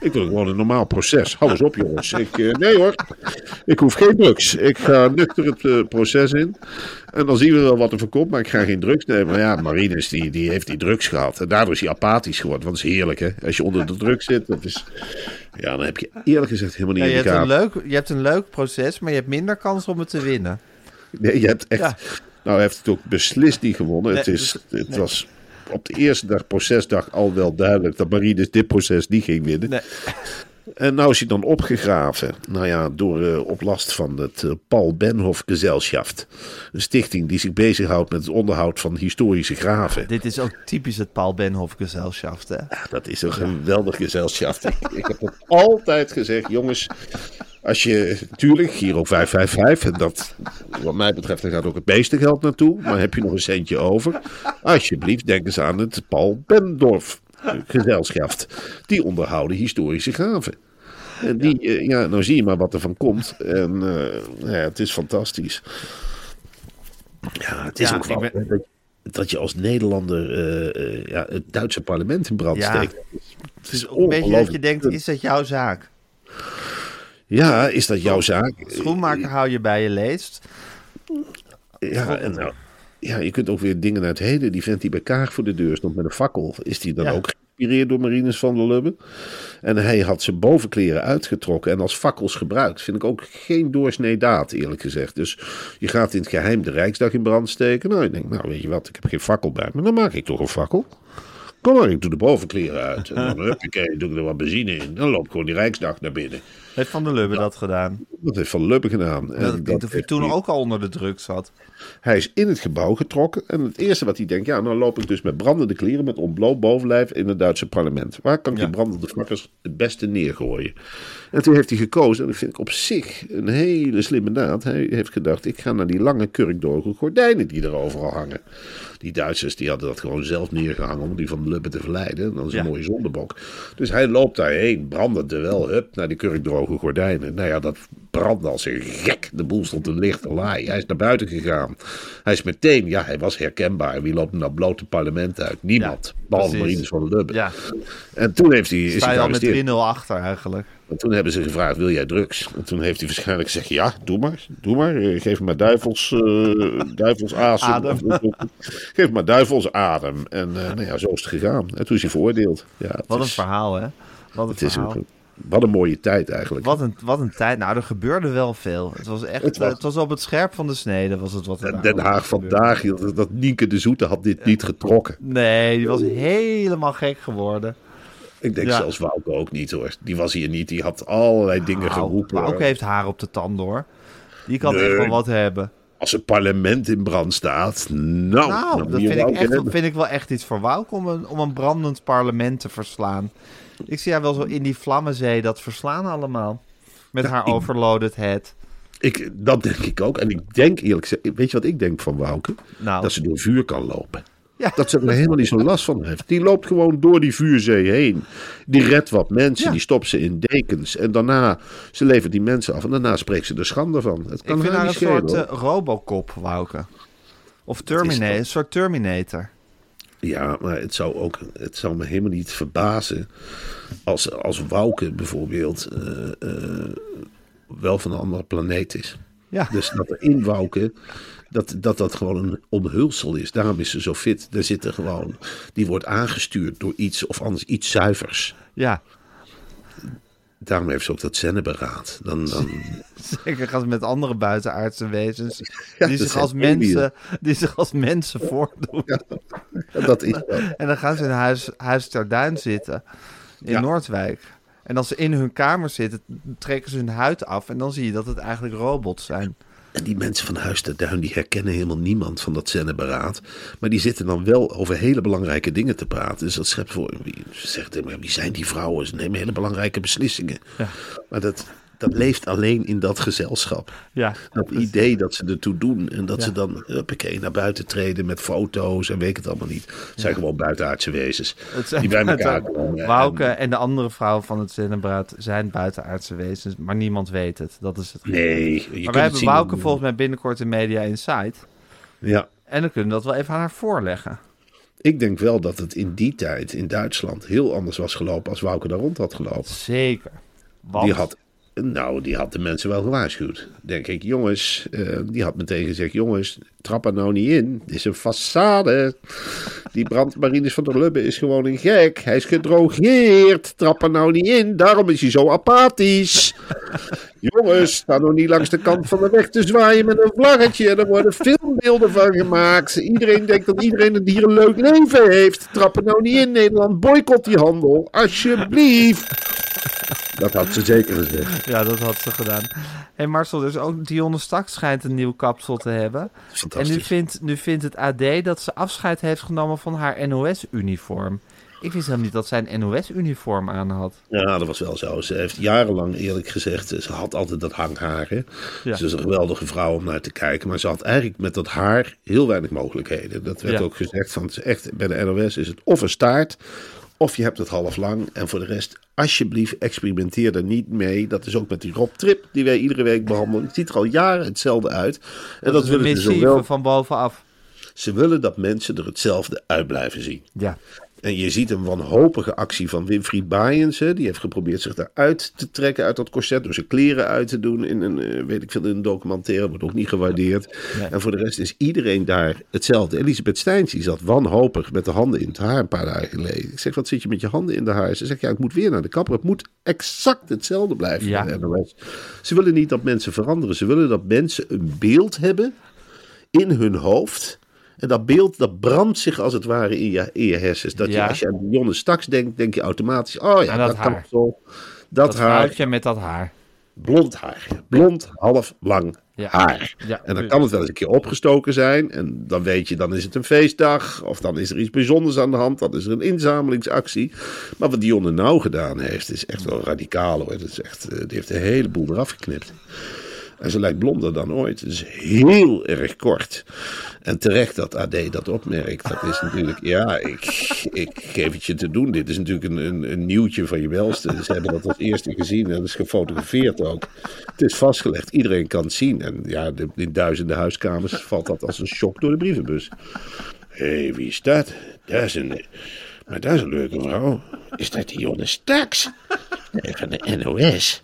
Ik wil gewoon een normaal proces. Hou eens op jongens. Ik, eh, nee hoor, ik hoef geen drugs. Ik ga nuchter het eh, proces in. En dan zien we wel wat er voor komt, maar ik ga geen drugs nemen. Maar ja, Marinus die, die heeft die drugs gehad. En daardoor is hij apathisch geworden. Want dat is heerlijk hè. Als je onder de druk zit, dat is... Ja, dan heb je eerlijk gezegd helemaal niet Ja, je, in de hebt een leuk, je hebt een leuk proces, maar je hebt minder kans om het te winnen. Nee, je hebt echt. Ja. Nou, hij heeft het ook beslist niet gewonnen. het is, het nee. was op de eerste dag, procesdag, al wel duidelijk dat Marinus dit proces niet ging winnen. Nee. En nou is hij dan opgegraven. Nou ja, door eh, op last van het eh, Paul Benhoff Gesellschaft. Een stichting die zich bezighoudt met het onderhoud van historische graven. Dit is ook typisch het Paul Benhoff Gesellschaft, hè? Ja, dat is een geweldig gezelschap. *laughs* ik heb het altijd gezegd, jongens. Als je, natuurlijk, hier ook 555. En dat, wat mij betreft, daar gaat ook het meeste geld naartoe. Maar heb je nog een centje over? Alsjeblieft, denk eens aan het Paul Bendorf gezelschap. Die onderhouden historische graven. En die, ja. ja, nou zie je maar wat er van komt. En eh, ja, het is fantastisch. Ja, het is Ja, ook wel ben- dat, je als Nederlander eh, eh, ja, het Duitse parlement in brand steekt. Het is ook een beetje dat je denkt, is dat jouw zaak? Ja, is dat jouw zaak? Schoenmaker hou je bij je leest. Ja, en nou, ja, je kunt ook weer dingen uit heden. Die vent die bij Kaag voor de deur stond met een fakkel. Is die dan Ja. ook geïnspireerd door Marinus van der Lubbe? En hij had zijn bovenkleren uitgetrokken en als fakkels gebruikt. Vind ik ook geen doorsnee daad, eerlijk gezegd. Dus je gaat in het geheim de Rijksdag in brand steken. Nou, ik denk, nou weet je wat, ik heb geen fakkel bij me. Dan maak ik toch een fakkel. Kom maar, ik doe de bovenkleren uit. En dan *laughs* huppakee, doe ik er wat benzine in. Dan loopt gewoon die Rijksdag naar binnen. Heeft Van der Lubbe dat gedaan? Dat heeft Van Lubbe gedaan. En Dat of hij toen ook al onder de druk zat. Hij is in het gebouw getrokken. En het eerste wat hij denkt, ja, nou loop ik dus met brandende kleren, met ontbloot bovenlijf in het Duitse parlement. Waar kan ik Ja. die brandende vakkers het beste neergooien? En toen heeft hij gekozen, en dat vind ik op zich een hele slimme daad. Hij heeft gedacht, ik ga naar die lange kurkdroge gordijnen die er overal hangen. Die Duitsers die hadden dat gewoon zelf neergehangen om die van Lubbe te verleiden. En dat is een Ja. mooie zondebok. Dus hij loopt daarheen, brandend er wel, hup, naar die kurkdroge gordijnen. Nou ja, dat brandde als een gek. De boel stond een lichte laai. Hij is naar buiten gegaan. Hij is meteen, ja, hij was herkenbaar. Wie loopt bloot het parlement uit? Niemand. Ja, behalve. Marinus van Lubbe. Ja, En toen heeft hij, is sta je al met gearresteerd. 3-0 achter eigenlijk. En toen hebben ze gevraagd, wil jij drugs? En toen heeft hij waarschijnlijk gezegd, ja, doe maar. Doe maar. Eh, Geef me maar duivels, eh *laughs* duivels asem. Adem. *laughs* Geef me maar duivels adem. En eh, nou ja, zo is het gegaan. En toen is hij veroordeeld. Ja, Wat een verhaal, hè? Wat een Het is verhaal. Wat een mooie tijd eigenlijk. Wat een, wat een tijd. Nou, er gebeurde wel veel. Het was echt, Het was- het was op het scherp van de snede, was het wat er Den Haag vandaag, dat, dat Nienke de Zoete had dit niet getrokken. Nee, die was helemaal gek geworden. Ik denk Ja. zelfs Wouke ook niet hoor. Die was hier niet. Die had allerlei dingen Nou, geroepen. hoor. heeft haar op de tand, hoor. Die kan Nee. echt wel wat hebben. Als het parlement in brand staat. Nou, Nou, dat vind ik, echt, vind ik wel echt iets voor om een, om een brandend parlement te verslaan. Ik zie haar wel zo in die vlammenzee dat verslaan allemaal. Met haar ik- overloaded head. Ik, dat denk ik ook. En ik denk eerlijk gezegd, weet je wat ik denk van Wouke? Nou, Dat ze door vuur kan lopen. Ja. Dat ze er helemaal niet zo last van heeft. Die loopt gewoon door die vuurzee heen. Die redt wat mensen, Ja. die stopt ze in dekens. En daarna, ze levert die mensen af. En daarna spreekt ze er schande van. Het ik kan vind haar een schelen. soort eh, Robocop, Wouke. Of Terminator, een soort Terminator. Ja, maar het zou, ook, het zou me helemaal niet verbazen als, als Wouke bijvoorbeeld eh, eh, wel van een andere planeet is. Ja. Dus dat er in Wouke, dat, dat dat gewoon een omhulsel is. Daarom is ze zo fit. Daar zit er gewoon, die wordt aangestuurd door iets of anders iets zuivers. Ja, Daarom heeft ze ook dat zenneberaad. Dan, dan, *laughs* zeker als met andere buitenaardse wezens Ja, die, zich als mensen, die zich als mensen voordoen. dat is wel. En dan gaan ze in huis, huis zitten in Ja. Noordwijk. En als ze in hun kamer zitten, trekken ze hun huid af. En dan zie je dat het eigenlijk robots zijn. En die mensen van Huis ter Duin, die herkennen helemaal niemand van dat zenneberaad. Maar die zitten dan wel over hele belangrijke dingen te praten. Dus dat schept voor... Wie, ze zegt wie zijn die vrouwen? Ze nemen hele belangrijke beslissingen. Ja. Maar dat, dat leeft alleen in dat gezelschap. Ja, Dat idee dat ze ertoe doen. En dat Ja. ze dan huppakee, naar buiten treden met foto's en weet ik het allemaal niet. Het zijn gewoon buitenaardse wezens. Zijn die bij elkaar komen. Wouke En- en de andere vrouw van het Zennebraad zijn buitenaardse wezens, maar niemand weet het. Dat is het. Nee, je maar wij hebben aan- volgens mij binnenkort in Media Insight. Ja, En dan kunnen we dat wel even aan haar voorleggen. ik denk wel dat het in die tijd in Duitsland heel anders was gelopen als Wouke daar rond had gelopen. Zeker. Want, Die had, nou, die had de mensen wel gewaarschuwd. Denk ik, jongens, eh, die had meteen gezegd: jongens, trap er nou niet in. Dit is een façade. Die brandmarines van der Lubbe is gewoon een gek. Hij is gedrogeerd. Trap er nou niet in. Daarom is hij zo apathisch. Jongens, sta nog niet langs de kant van de weg te zwaaien met een vlaggetje. Er worden filmbeelden van gemaakt. Iedereen denkt dat iedereen een hier een leuk leven heeft. Trap er nou niet in, Nederland. Boycott die handel. Alsjeblieft. Dat had ze zeker gezegd. *laughs* Ja, dat had ze gedaan. Hé hey Marcel, dus ook Dionne Staks schijnt een nieuw kapsel te hebben. En nu vindt, nu vindt het AD dat ze afscheid heeft genomen van haar NOS-uniform. Ik wist helemaal niet dat zij een NOS-uniform aan had. Ja, dat was wel zo. Ze heeft jarenlang eerlijk gezegd, ze had altijd dat hanghaar. Hè? Ja. Ze is een geweldige vrouw om naar te kijken. Maar ze had eigenlijk met dat haar heel weinig mogelijkheden. Dat werd Ja. ook gezegd van, echt, bij de NOS is het of een staart, of je hebt het half lang. En voor de rest, alsjeblieft, experimenteer er niet mee. Dat is ook met die Rob Trip, die wij iedere week behandelen. Het ziet er al jaren hetzelfde uit. En dat, een willen ze zowel. van bovenaf. Ze willen dat mensen er hetzelfde uit blijven zien. Ja. En je ziet een wanhopige actie van Winfried Baaiens. hè. Die heeft geprobeerd zich daaruit te trekken uit dat corset. Door zijn kleren uit te doen in een, eh, weet ik veel, in een documentaire. Wordt ook niet gewaardeerd. Nee. En voor de rest is iedereen daar hetzelfde. Elisabeth Steins die zat wanhopig met de handen in het haar een paar dagen geleden. Ik zeg, wat zit je met je handen in de haar? Ze zegt, ja, ik moet weer naar de kapper. Het moet exact hetzelfde blijven Ja. Ze willen niet dat mensen veranderen. Ze willen dat mensen een beeld hebben in hun hoofd. En dat beeld, dat brandt zich als het ware in je, in je hersens. Dat Ja. je, als je aan Jonne Staks denkt, denk je automatisch... Oh ja, dat dat, kan haar. zo. Dat, Dat haar, met dat haar. blond haar. Blond, half lang Ja. haar. Ja. En dan kan het wel eens een keer opgestoken zijn. En dan weet je, dan is het een feestdag. Of dan is er iets bijzonders aan de hand. Dan is er een inzamelingsactie. Maar wat Dionne nou gedaan heeft, is echt wel radicaal hoor. Dat is echt, eh, die heeft een heleboel eraf geknipt. En ze lijkt blonder dan ooit. Het is heel erg kort. En terecht dat AD dat opmerkt. Dat is natuurlijk, ja, ik, ik geef het je te doen. Dit is natuurlijk een, een, een nieuwtje van je welste. Ze hebben dat als eerste gezien en dat is gefotografeerd ook. Het is vastgelegd, iedereen kan het zien. En ja, in duizenden huiskamers valt dat als een shock door de brievenbus. Hé, hey, wie is dat? Dat is een... Maar dat is een leuke vrouw. Is dat die Jonne Staks? Van de NOS.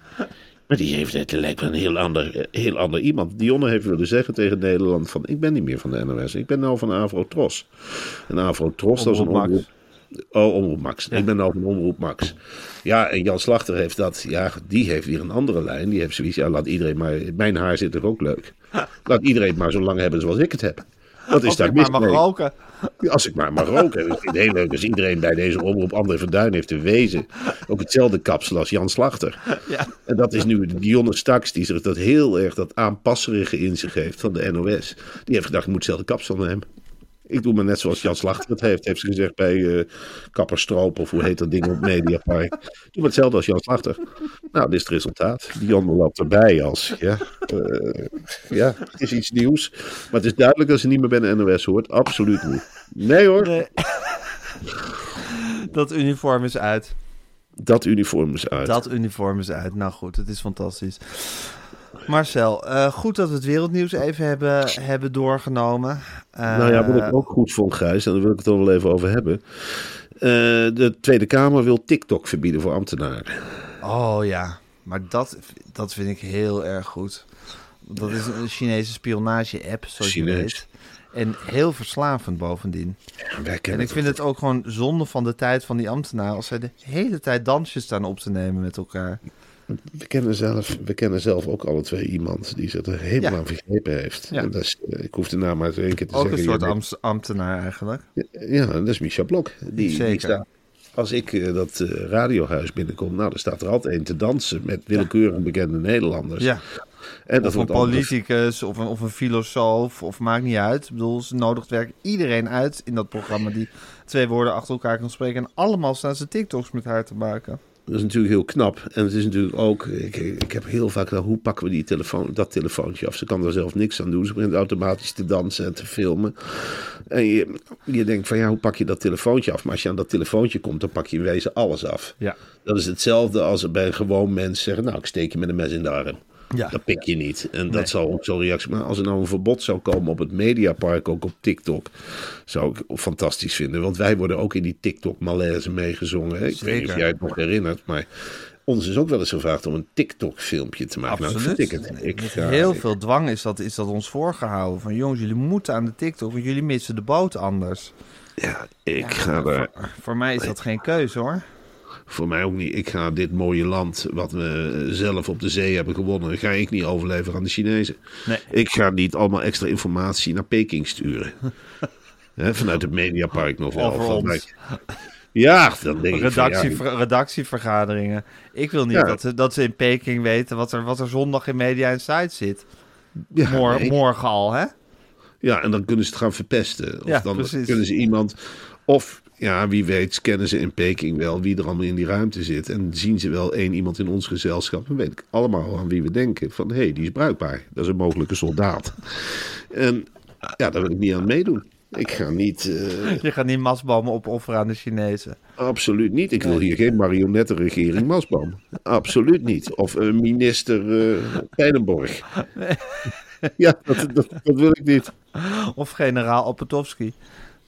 Maar die heeft het lijkt wel een heel ander, heel ander iemand. Dionne heeft willen zeggen tegen Nederland van... ik ben niet meer van de NOS, ik ben nou van Avrotros. En Avrotros, dat is een Omroep. Oh, Omroep Max. Ik ben nou van Omroep Max. Ja, en Jan Slachter heeft dat... Ja, die heeft weer een andere lijn. Die heeft zoiets... Ja, laat iedereen maar... Mijn haar zit er ook leuk. Laat iedereen maar zo lang hebben zoals ik het heb. Wat is daar mis maar mag roken. Als ik maar mag roken. Ik vind het heel leuk als iedereen bij deze omroep André van Duin heeft te wezen. Ook hetzelfde kapsel als Jan Slachter. Ja. En dat is nu Dionne Staks die zich dat heel erg dat aanpasserige in zich heeft van de NOS. Die heeft gedacht, ik moet hetzelfde kapsel nemen. Ik doe me net zoals Jan Slachter het heeft. Heeft ze gezegd bij eh Kapperstroop of hoe heet dat ding op Mediapark. Doe me hetzelfde als Jan Slachter. Nou, dit is het resultaat. Dionne loopt erbij als, ja, eh, ja, het is iets nieuws. Maar het is duidelijk dat ze niet meer bij de NOS hoort. Absoluut niet. Nee hoor, Nee. Dat uniform is uit. dat uniform is uit. Dat uniform is uit. Nou goed, het is fantastisch. Marcel, eh, goed dat we het wereldnieuws even hebben, hebben doorgenomen. Eh, nou ja, wat ik ook goed vond, Gijs, en daar wil ik het toch wel even over hebben. Eh, de Tweede Kamer wil TikTok verbieden voor ambtenaren. Oh ja, maar dat, dat vind ik heel erg goed. Dat is een Chinese spionage-app, zoals Chinees. je weet. En heel verslavend bovendien. Wij En ik vind het ook gewoon zonde van de tijd van die ambtenaren... als zij de hele tijd dansjes staan op te nemen met elkaar. We kennen, zelf, we kennen zelf ook alle twee iemand die zich er helemaal Ja. aan vergrepen heeft. Ja. En dat is, eh, ik hoef de naam maar eens één keer te Ook zeggen. een soort ambtenaar eigenlijk. Ja, dat is Micha Blok. Die, die Zeker. staat, als ik eh, dat eh, radiohuis binnenkom, nou, dan staat er altijd een te dansen met willekeurig bekende Nederlanders. Ja, en dat of een wordt allemaal- politicus of een, of een filosoof of maakt niet uit. Ik bedoel, ze nodigt werk iedereen uit in dat programma... die twee woorden achter elkaar kan spreken. En allemaal staan ze TikToks met haar te maken. Dat is natuurlijk heel knap. En het is natuurlijk ook, ik, ik heb heel vaak gedacht, hoe pakken we die telefoon, dat telefoontje af? Ze kan er zelf niks aan doen. Ze begint automatisch te dansen en te filmen. En je, je denkt van ja, hoe pak je dat telefoontje af? Maar als je aan dat telefoontje komt, dan pak je in wezen alles af. Ja. Dat is hetzelfde als bij een gewoon mens zeggen, nou, ik steek je met een mes in de arm. Ja. Dat pik je niet. En dat Nee. zal ook zo'n reactie. Maar als er nou een verbod zou komen op het Mediapark, ook op TikTok, zou ik fantastisch vinden. Want wij worden ook in die TikTok-malaise meegezongen. hè. Ik weet niet of jij het nog herinnert, maar ons is ook wel eens gevraagd om een TikTok-filmpje te maken. Nou, Absoluut. vind ik Met heel ik- veel dwang is dat, is dat ons voorgehouden. Van jongens, jullie moeten aan de TikTok, want jullie missen de boot anders. Ja, ik ga er. Voor, voor mij is dat geen keuze hoor. Voor mij ook niet. Ik ga dit mooie land, wat we zelf op de zee hebben gewonnen, ga ik niet overleveren aan de Chinezen. Nee. Ik ga niet allemaal extra informatie naar Peking sturen. *laughs* Vanuit het Mediapark nog wel. Ja, dan denk ik van, ja, redactievergaderingen. Ik wil niet Ja. dat, ze- dat ze in Peking weten wat er, wat er zondag in Media Insight zit. ja, Mor- nee. Morgen al, hè? Ja, en dan kunnen ze het gaan verpesten. Of Ja, dan precies. kunnen ze iemand. Of ja, wie weet, scannen ze in Peking wel wie er allemaal in die ruimte zit. En zien ze wel één iemand in ons gezelschap. Dan weet ik allemaal aan wie we denken. Van hé, hey, die is bruikbaar. Dat is een mogelijke soldaat. En ja, daar wil ik niet aan meedoen. Ik ga niet. eh, Je gaat niet masbomen opofferen aan de Chinezen. absoluut niet. Ik wil hier geen marionettenregering Masboom. Absoluut niet. Of een minister eh Pijnenborg. *laughs* *laughs* Ja, dat, dat, dat wil ik niet. Of generaal Opetowski.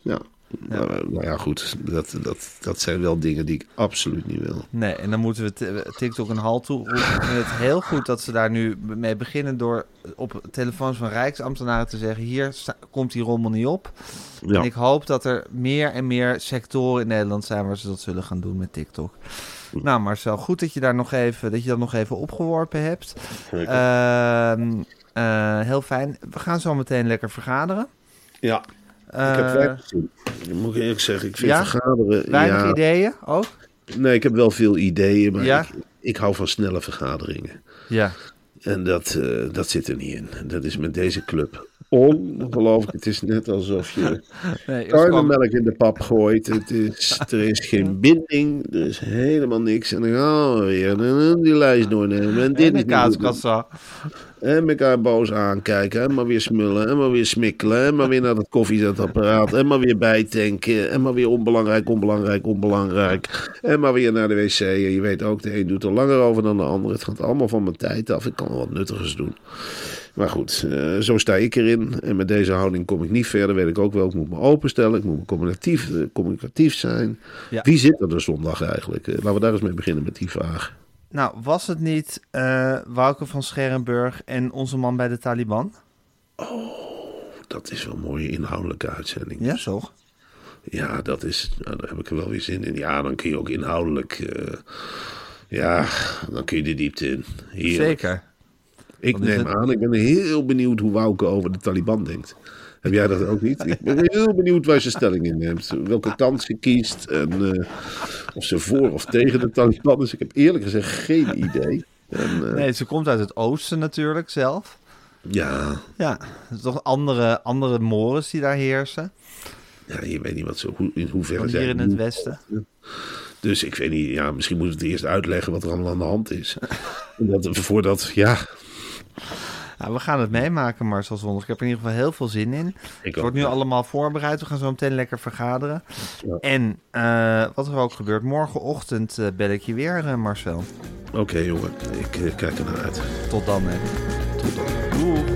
Ja. Nou, nou ja, goed. Dat, dat, dat zijn wel dingen die ik absoluut niet wil. Nee, en dan moeten we t- TikTok een halt toe. roepen. Ik vind het heel goed dat ze daar nu mee beginnen door op telefoons van Rijksambtenaren te zeggen: hier sta- komt die rommel niet op. Ja. En ik hoop dat er meer en meer sectoren in Nederland zijn waar ze dat zullen gaan doen met TikTok. Nou, Marcel, goed dat je daar nog even, dat je dat nog even opgeworpen hebt. Ehm, eh, heel fijn. We gaan zo meteen lekker vergaderen. ja. Eh, Ik heb weinig zin. Dat moet ik eerlijk zeggen. Ik vind ja? vergaderen... weinig ja, ideeën ook? Nee, ik heb wel veel ideeën, maar Ja? ik, ik hou van snelle vergaderingen. Ja. En dat, eh, dat zit er niet in. Dat is met deze club ongelooflijk. Het is net alsof je *laughs* Nee, karnemelk in de pap gooit. Het is, er is geen binding. Er is helemaal niks. En dan gaan we weer en, die lijst doornemen. En dit en de kaaskassa. En elkaar boos aankijken. En maar weer smullen. En maar weer smikkelen. En maar weer naar dat koffiezetapparaat. En maar weer bijtanken. En maar weer onbelangrijk, onbelangrijk, onbelangrijk. En maar weer naar de wc. En je weet ook, de een doet er langer over dan de ander. Het gaat allemaal van mijn tijd af. Ik kan wel wat nuttigers doen. Maar goed, eh, zo sta ik erin. En met deze houding kom ik niet verder. Weet ik ook wel. Ik moet me openstellen. Ik moet me communicatief, eh, communicatief zijn. Ja. Wie zit er de zondag eigenlijk? Eh, laten we daar eens mee beginnen met die vraag. Nou, was het niet Wouke van Scherenburg en onze man bij de Taliban? Dat is wel een mooie inhoudelijke uitzending. Ja, toch? Ja, dat is, nou, daar heb ik er wel weer zin in. Ja, dan kun je ook inhoudelijk. ja, dan kun je de diepte in. Heerlijk. Zeker. Ik neem het- aan, ik ben heel benieuwd hoe Wouke over de Taliban denkt. Heb jij dat ook niet? Ik ben heel benieuwd waar ze stelling in neemt. Welke kant ze kiest. En eh, of ze voor of tegen de Taliban is. Ik heb eerlijk gezegd geen idee. En, eh, Nee, ze komt uit het oosten natuurlijk zelf. ja, Ja, toch andere, andere mores die daar heersen ja, je weet niet wat ze, hoe, in hoeverre hier in het westen. Dus ik weet niet, ja, misschien moeten we het eerst uitleggen wat er allemaal aan de hand is. *laughs* Dat, voordat, ja, Ja, we gaan het meemaken, Marcel Zondag. Ik heb er in ieder geval heel veel zin in. Het ook. wordt nu allemaal voorbereid. We gaan zo meteen lekker vergaderen. Ja. En eh, wat er ook gebeurt, morgenochtend eh, bel ik je weer, eh, Marcel. Oké jongen, ik kijk er naar uit. Tot dan, hè. Tot dan. Doei.